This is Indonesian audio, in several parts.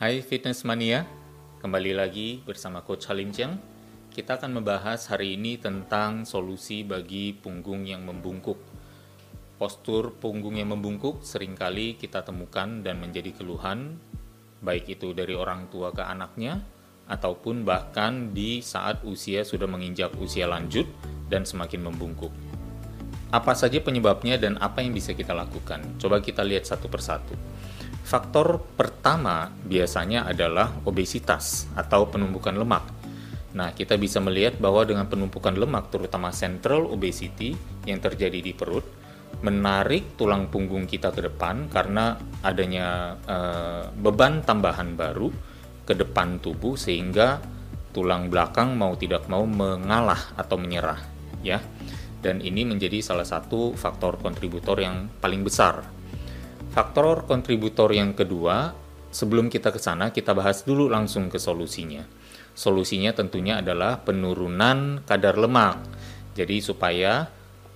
Hai Fitness Mania, kembali lagi bersama Coach Halim Chiang. Kita akan membahas hari ini tentang solusi bagi punggung yang membungkuk. Postur punggung yang membungkuk sering kali kita temukan dan menjadi keluhan, baik itu dari orang tua ke anaknya, ataupun bahkan di saat usia sudah menginjak usia lanjut dan semakin membungkuk. Apa saja penyebabnya dan apa yang bisa kita lakukan? Coba kita lihat satu persatu. Faktor pertama biasanya adalah obesitas atau penumpukan lemak. Nah, kita bisa melihat bahwa dengan penumpukan lemak, terutama central obesity yang terjadi di perut, menarik tulang punggung kita ke depan karena adanya uh, beban tambahan baru ke depan tubuh sehingga tulang belakang mau tidak mau mengalah atau menyerah, ya. Dan ini menjadi salah satu faktor kontributor yang paling besar Faktor kontributor yang kedua, sebelum kita ke sana, kita bahas dulu langsung ke solusinya. Solusinya tentunya adalah penurunan kadar lemak. Jadi supaya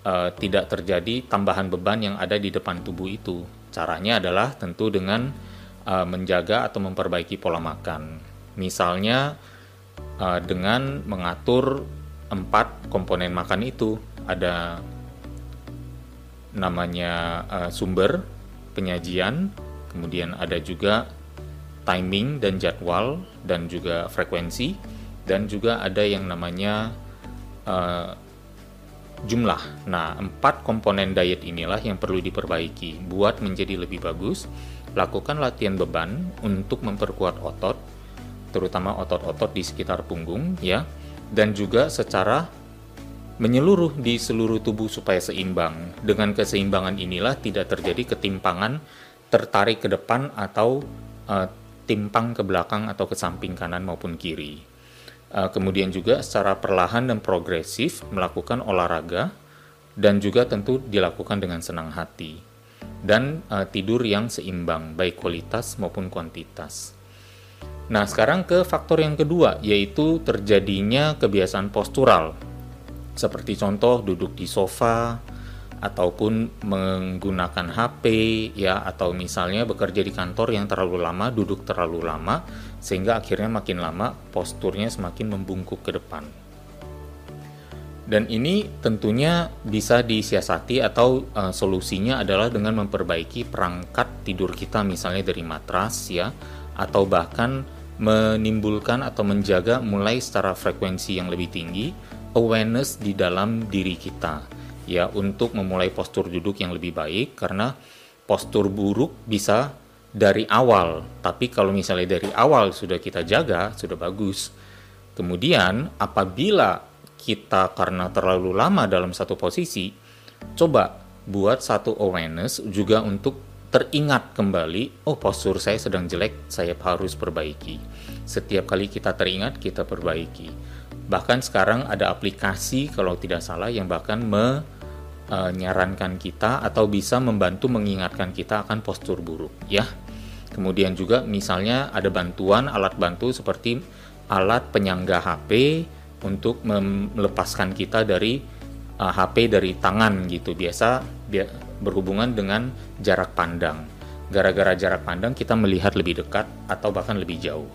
uh, tidak terjadi tambahan beban yang ada di depan tubuh itu. Caranya adalah tentu dengan uh, menjaga atau memperbaiki pola makan. Misalnya uh, dengan mengatur empat komponen makan itu. Ada namanya uh, sumber penyajian, kemudian ada juga timing dan jadwal dan juga frekuensi dan juga ada yang namanya uh, jumlah. Nah, empat komponen diet inilah yang perlu diperbaiki buat menjadi lebih bagus. Lakukan latihan beban untuk memperkuat otot, terutama otot-otot di sekitar punggung ya, dan juga secara menyeluruh di seluruh tubuh supaya seimbang. Dengan keseimbangan inilah tidak terjadi ketimpangan tertarik ke depan atau uh, timpang ke belakang atau ke samping kanan maupun kiri. Uh, kemudian juga secara perlahan dan progresif melakukan olahraga dan juga tentu dilakukan dengan senang hati dan uh, tidur yang seimbang baik kualitas maupun kuantitas. Nah, sekarang ke faktor yang kedua yaitu terjadinya kebiasaan postural seperti contoh duduk di sofa ataupun menggunakan HP ya atau misalnya bekerja di kantor yang terlalu lama, duduk terlalu lama sehingga akhirnya makin lama posturnya semakin membungkuk ke depan. Dan ini tentunya bisa disiasati atau uh, solusinya adalah dengan memperbaiki perangkat tidur kita misalnya dari matras ya atau bahkan menimbulkan atau menjaga mulai secara frekuensi yang lebih tinggi awareness di dalam diri kita. Ya untuk memulai postur duduk yang lebih baik karena postur buruk bisa dari awal. Tapi kalau misalnya dari awal sudah kita jaga sudah bagus. Kemudian apabila kita karena terlalu lama dalam satu posisi coba buat satu awareness juga untuk teringat kembali oh postur saya sedang jelek saya harus perbaiki. Setiap kali kita teringat kita perbaiki Bahkan sekarang ada aplikasi kalau tidak salah yang bahkan menyarankan kita atau bisa membantu mengingatkan kita akan postur buruk ya. Kemudian juga misalnya ada bantuan alat bantu seperti alat penyangga HP untuk melepaskan kita dari uh, HP dari tangan gitu. Biasa berhubungan dengan jarak pandang. Gara-gara jarak pandang kita melihat lebih dekat atau bahkan lebih jauh.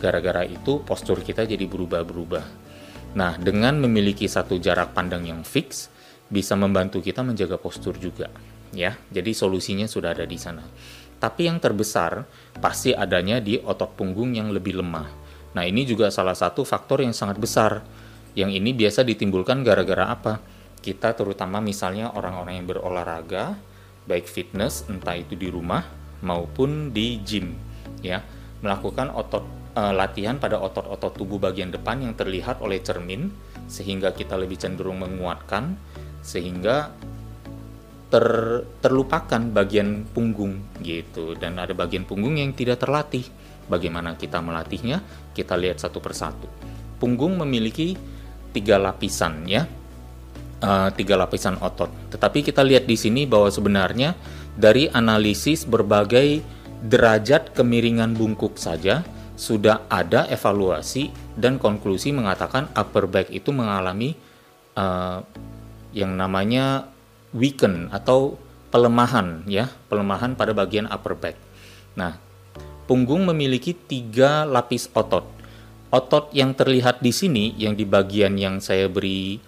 Gara-gara itu postur kita jadi berubah-berubah. Nah, dengan memiliki satu jarak pandang yang fix, bisa membantu kita menjaga postur juga, ya. Jadi solusinya sudah ada di sana. Tapi yang terbesar pasti adanya di otot punggung yang lebih lemah. Nah, ini juga salah satu faktor yang sangat besar. Yang ini biasa ditimbulkan gara-gara apa? Kita terutama misalnya orang-orang yang berolahraga, baik fitness entah itu di rumah maupun di gym, ya, melakukan otot uh, latihan pada otot-otot tubuh bagian depan yang terlihat oleh cermin sehingga kita lebih cenderung menguatkan sehingga ter, terlupakan bagian punggung gitu dan ada bagian punggung yang tidak terlatih. Bagaimana kita melatihnya? Kita lihat satu persatu. Punggung memiliki tiga lapisan ya, uh, tiga lapisan otot. Tetapi kita lihat di sini bahwa sebenarnya dari analisis berbagai derajat kemiringan bungkuk saja sudah ada evaluasi dan konklusi mengatakan upper back itu mengalami uh, yang namanya weaken atau pelemahan ya, pelemahan pada bagian upper back. Nah, punggung memiliki tiga lapis otot. Otot yang terlihat di sini, yang di bagian yang saya beri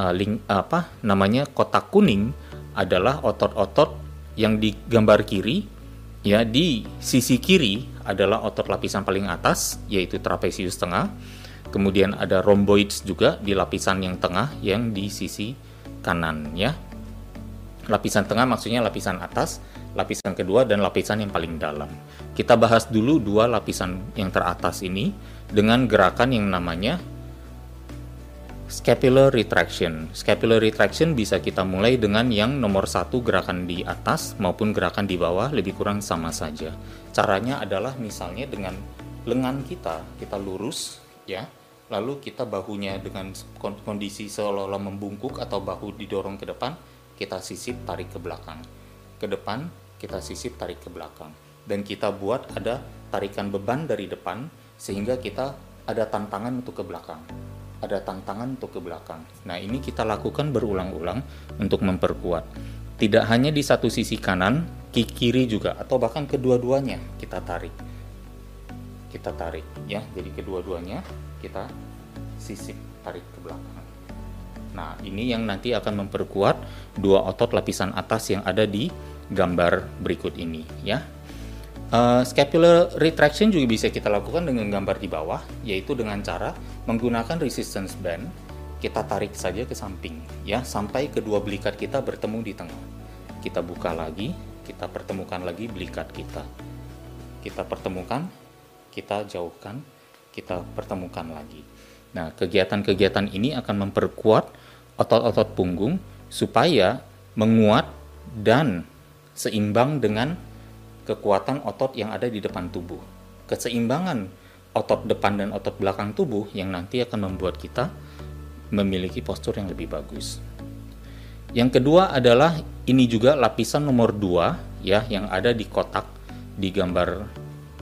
uh, link apa namanya kotak kuning, adalah otot-otot yang di gambar kiri. Ya, di sisi kiri adalah otot lapisan paling atas, yaitu trapezius tengah. Kemudian ada rhomboids juga di lapisan yang tengah, yang di sisi kanan, ya. Lapisan tengah maksudnya lapisan atas, lapisan kedua dan lapisan yang paling dalam. Kita bahas dulu dua lapisan yang teratas ini dengan gerakan yang namanya scapular retraction. Scapular retraction bisa kita mulai dengan yang nomor satu gerakan di atas maupun gerakan di bawah lebih kurang sama saja. Caranya adalah misalnya dengan lengan kita kita lurus ya, lalu kita bahunya dengan kondisi seolah-olah membungkuk atau bahu didorong ke depan, kita sisip tarik ke belakang. Ke depan kita sisip tarik ke belakang dan kita buat ada tarikan beban dari depan sehingga kita ada tantangan untuk ke belakang ada tantangan untuk ke belakang. Nah ini kita lakukan berulang-ulang untuk memperkuat. Tidak hanya di satu sisi kanan kiri juga atau bahkan kedua-duanya kita tarik. Kita tarik ya. Jadi kedua-duanya kita sisip tarik ke belakang. Nah ini yang nanti akan memperkuat dua otot lapisan atas yang ada di gambar berikut ini ya. Uh, scapular retraction juga bisa kita lakukan dengan gambar di bawah, yaitu dengan cara menggunakan resistance band, kita tarik saja ke samping, ya, sampai kedua belikat kita bertemu di tengah. Kita buka lagi, kita pertemukan lagi belikat kita. Kita pertemukan, kita jauhkan, kita pertemukan lagi. Nah, kegiatan-kegiatan ini akan memperkuat otot-otot punggung supaya menguat dan seimbang dengan kekuatan otot yang ada di depan tubuh. Keseimbangan otot depan dan otot belakang tubuh yang nanti akan membuat kita memiliki postur yang lebih bagus. Yang kedua adalah ini juga lapisan nomor 2 ya yang ada di kotak di gambar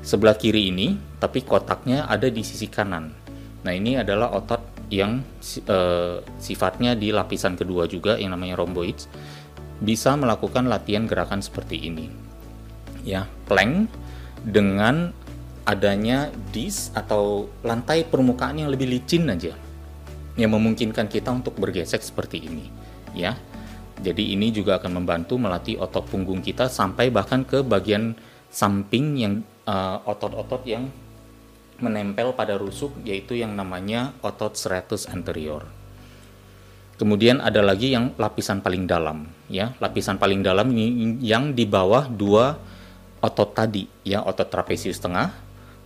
sebelah kiri ini, tapi kotaknya ada di sisi kanan. Nah, ini adalah otot yang e, sifatnya di lapisan kedua juga yang namanya rhomboids bisa melakukan latihan gerakan seperti ini. Ya, plank dengan adanya dis atau lantai permukaan yang lebih licin aja yang memungkinkan kita untuk bergesek seperti ini, ya. Jadi ini juga akan membantu melatih otot punggung kita sampai bahkan ke bagian samping yang uh, otot-otot yang menempel pada rusuk yaitu yang namanya otot serratus anterior. Kemudian ada lagi yang lapisan paling dalam, ya. Lapisan paling dalam ini yang di bawah dua otot tadi, ya, otot trapezius tengah,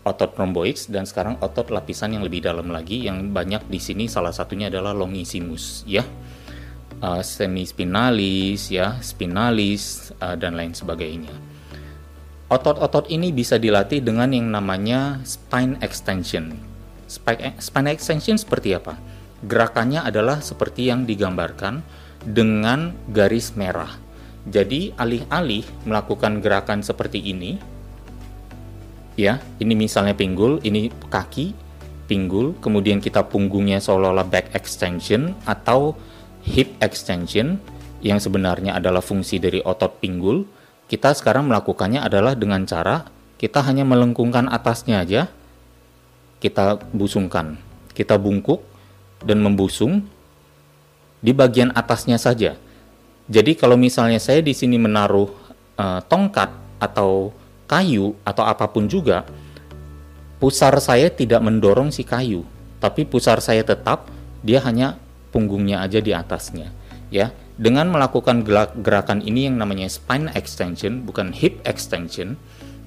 otot rhomboids dan sekarang otot lapisan yang lebih dalam lagi yang banyak di sini salah satunya adalah longissimus, ya. Uh, semispinalis, ya, spinalis uh, dan lain sebagainya. Otot-otot ini bisa dilatih dengan yang namanya spine extension. Spine, spine extension seperti apa? Gerakannya adalah seperti yang digambarkan dengan garis merah. Jadi alih-alih melakukan gerakan seperti ini, ya, ini misalnya pinggul, ini kaki, pinggul, kemudian kita punggungnya seolah-olah back extension atau hip extension yang sebenarnya adalah fungsi dari otot pinggul. Kita sekarang melakukannya adalah dengan cara kita hanya melengkungkan atasnya aja, kita busungkan, kita bungkuk, dan membusung di bagian atasnya saja. Jadi kalau misalnya saya di sini menaruh uh, tongkat atau kayu atau apa pun juga, pusar saya tidak mendorong si kayu, tapi pusar saya tetap dia hanya punggungnya aja di atasnya. Ya, dengan melakukan gerakan ini yang namanya spine extension bukan hip extension,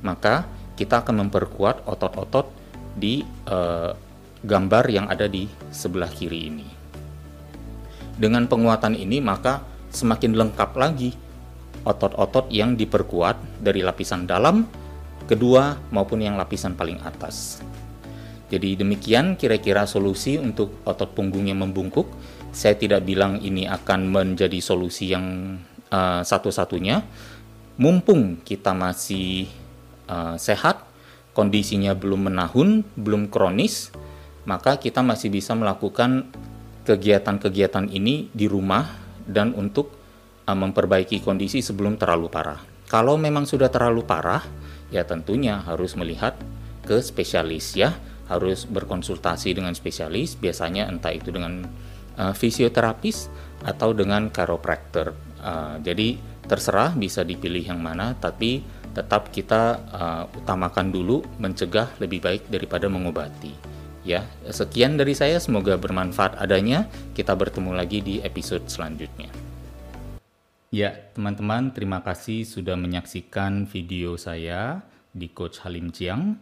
maka kita akan memperkuat otot-otot di uh, gambar yang ada di sebelah kiri ini. Dengan penguatan ini maka semakin lengkap lagi otot-otot yang diperkuat dari lapisan dalam, kedua maupun yang lapisan paling atas. Jadi demikian kira-kira solusi untuk otot punggung yang membungkuk. Saya tidak bilang ini akan menjadi solusi yang uh, satu-satunya. Mumpung kita masih uh, sehat, kondisinya belum menahun, belum kronis, maka kita masih bisa melakukan kegiatan-kegiatan ini di rumah dan untuk uh, memperbaiki kondisi sebelum terlalu parah. Kalau memang sudah terlalu parah, ya tentunya harus melihat ke spesialis ya, harus berkonsultasi dengan spesialis, biasanya entah itu dengan uh, fisioterapis atau dengan chiropractor. Uh, jadi terserah bisa dipilih yang mana, tapi tetap kita uh, utamakan dulu mencegah lebih baik daripada mengobati. Ya, sekian dari saya, semoga bermanfaat adanya. Kita bertemu lagi di episode selanjutnya. Ya, teman-teman, terima kasih sudah menyaksikan video saya di Coach Halim Chiang.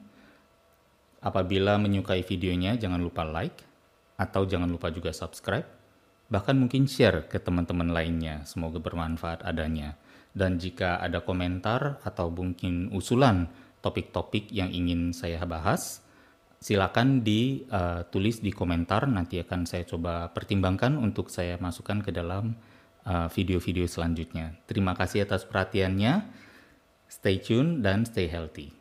Apabila menyukai videonya, jangan lupa like atau jangan lupa juga subscribe. Bahkan mungkin share ke teman-teman lainnya. Semoga bermanfaat adanya. Dan jika ada komentar atau mungkin usulan topik-topik yang ingin saya bahas, silakan ditulis uh, di komentar. Nanti akan saya coba pertimbangkan untuk saya masukkan ke dalam video-video uh, selanjutnya. Terima kasih atas perhatiannya. Stay tune dan stay healthy.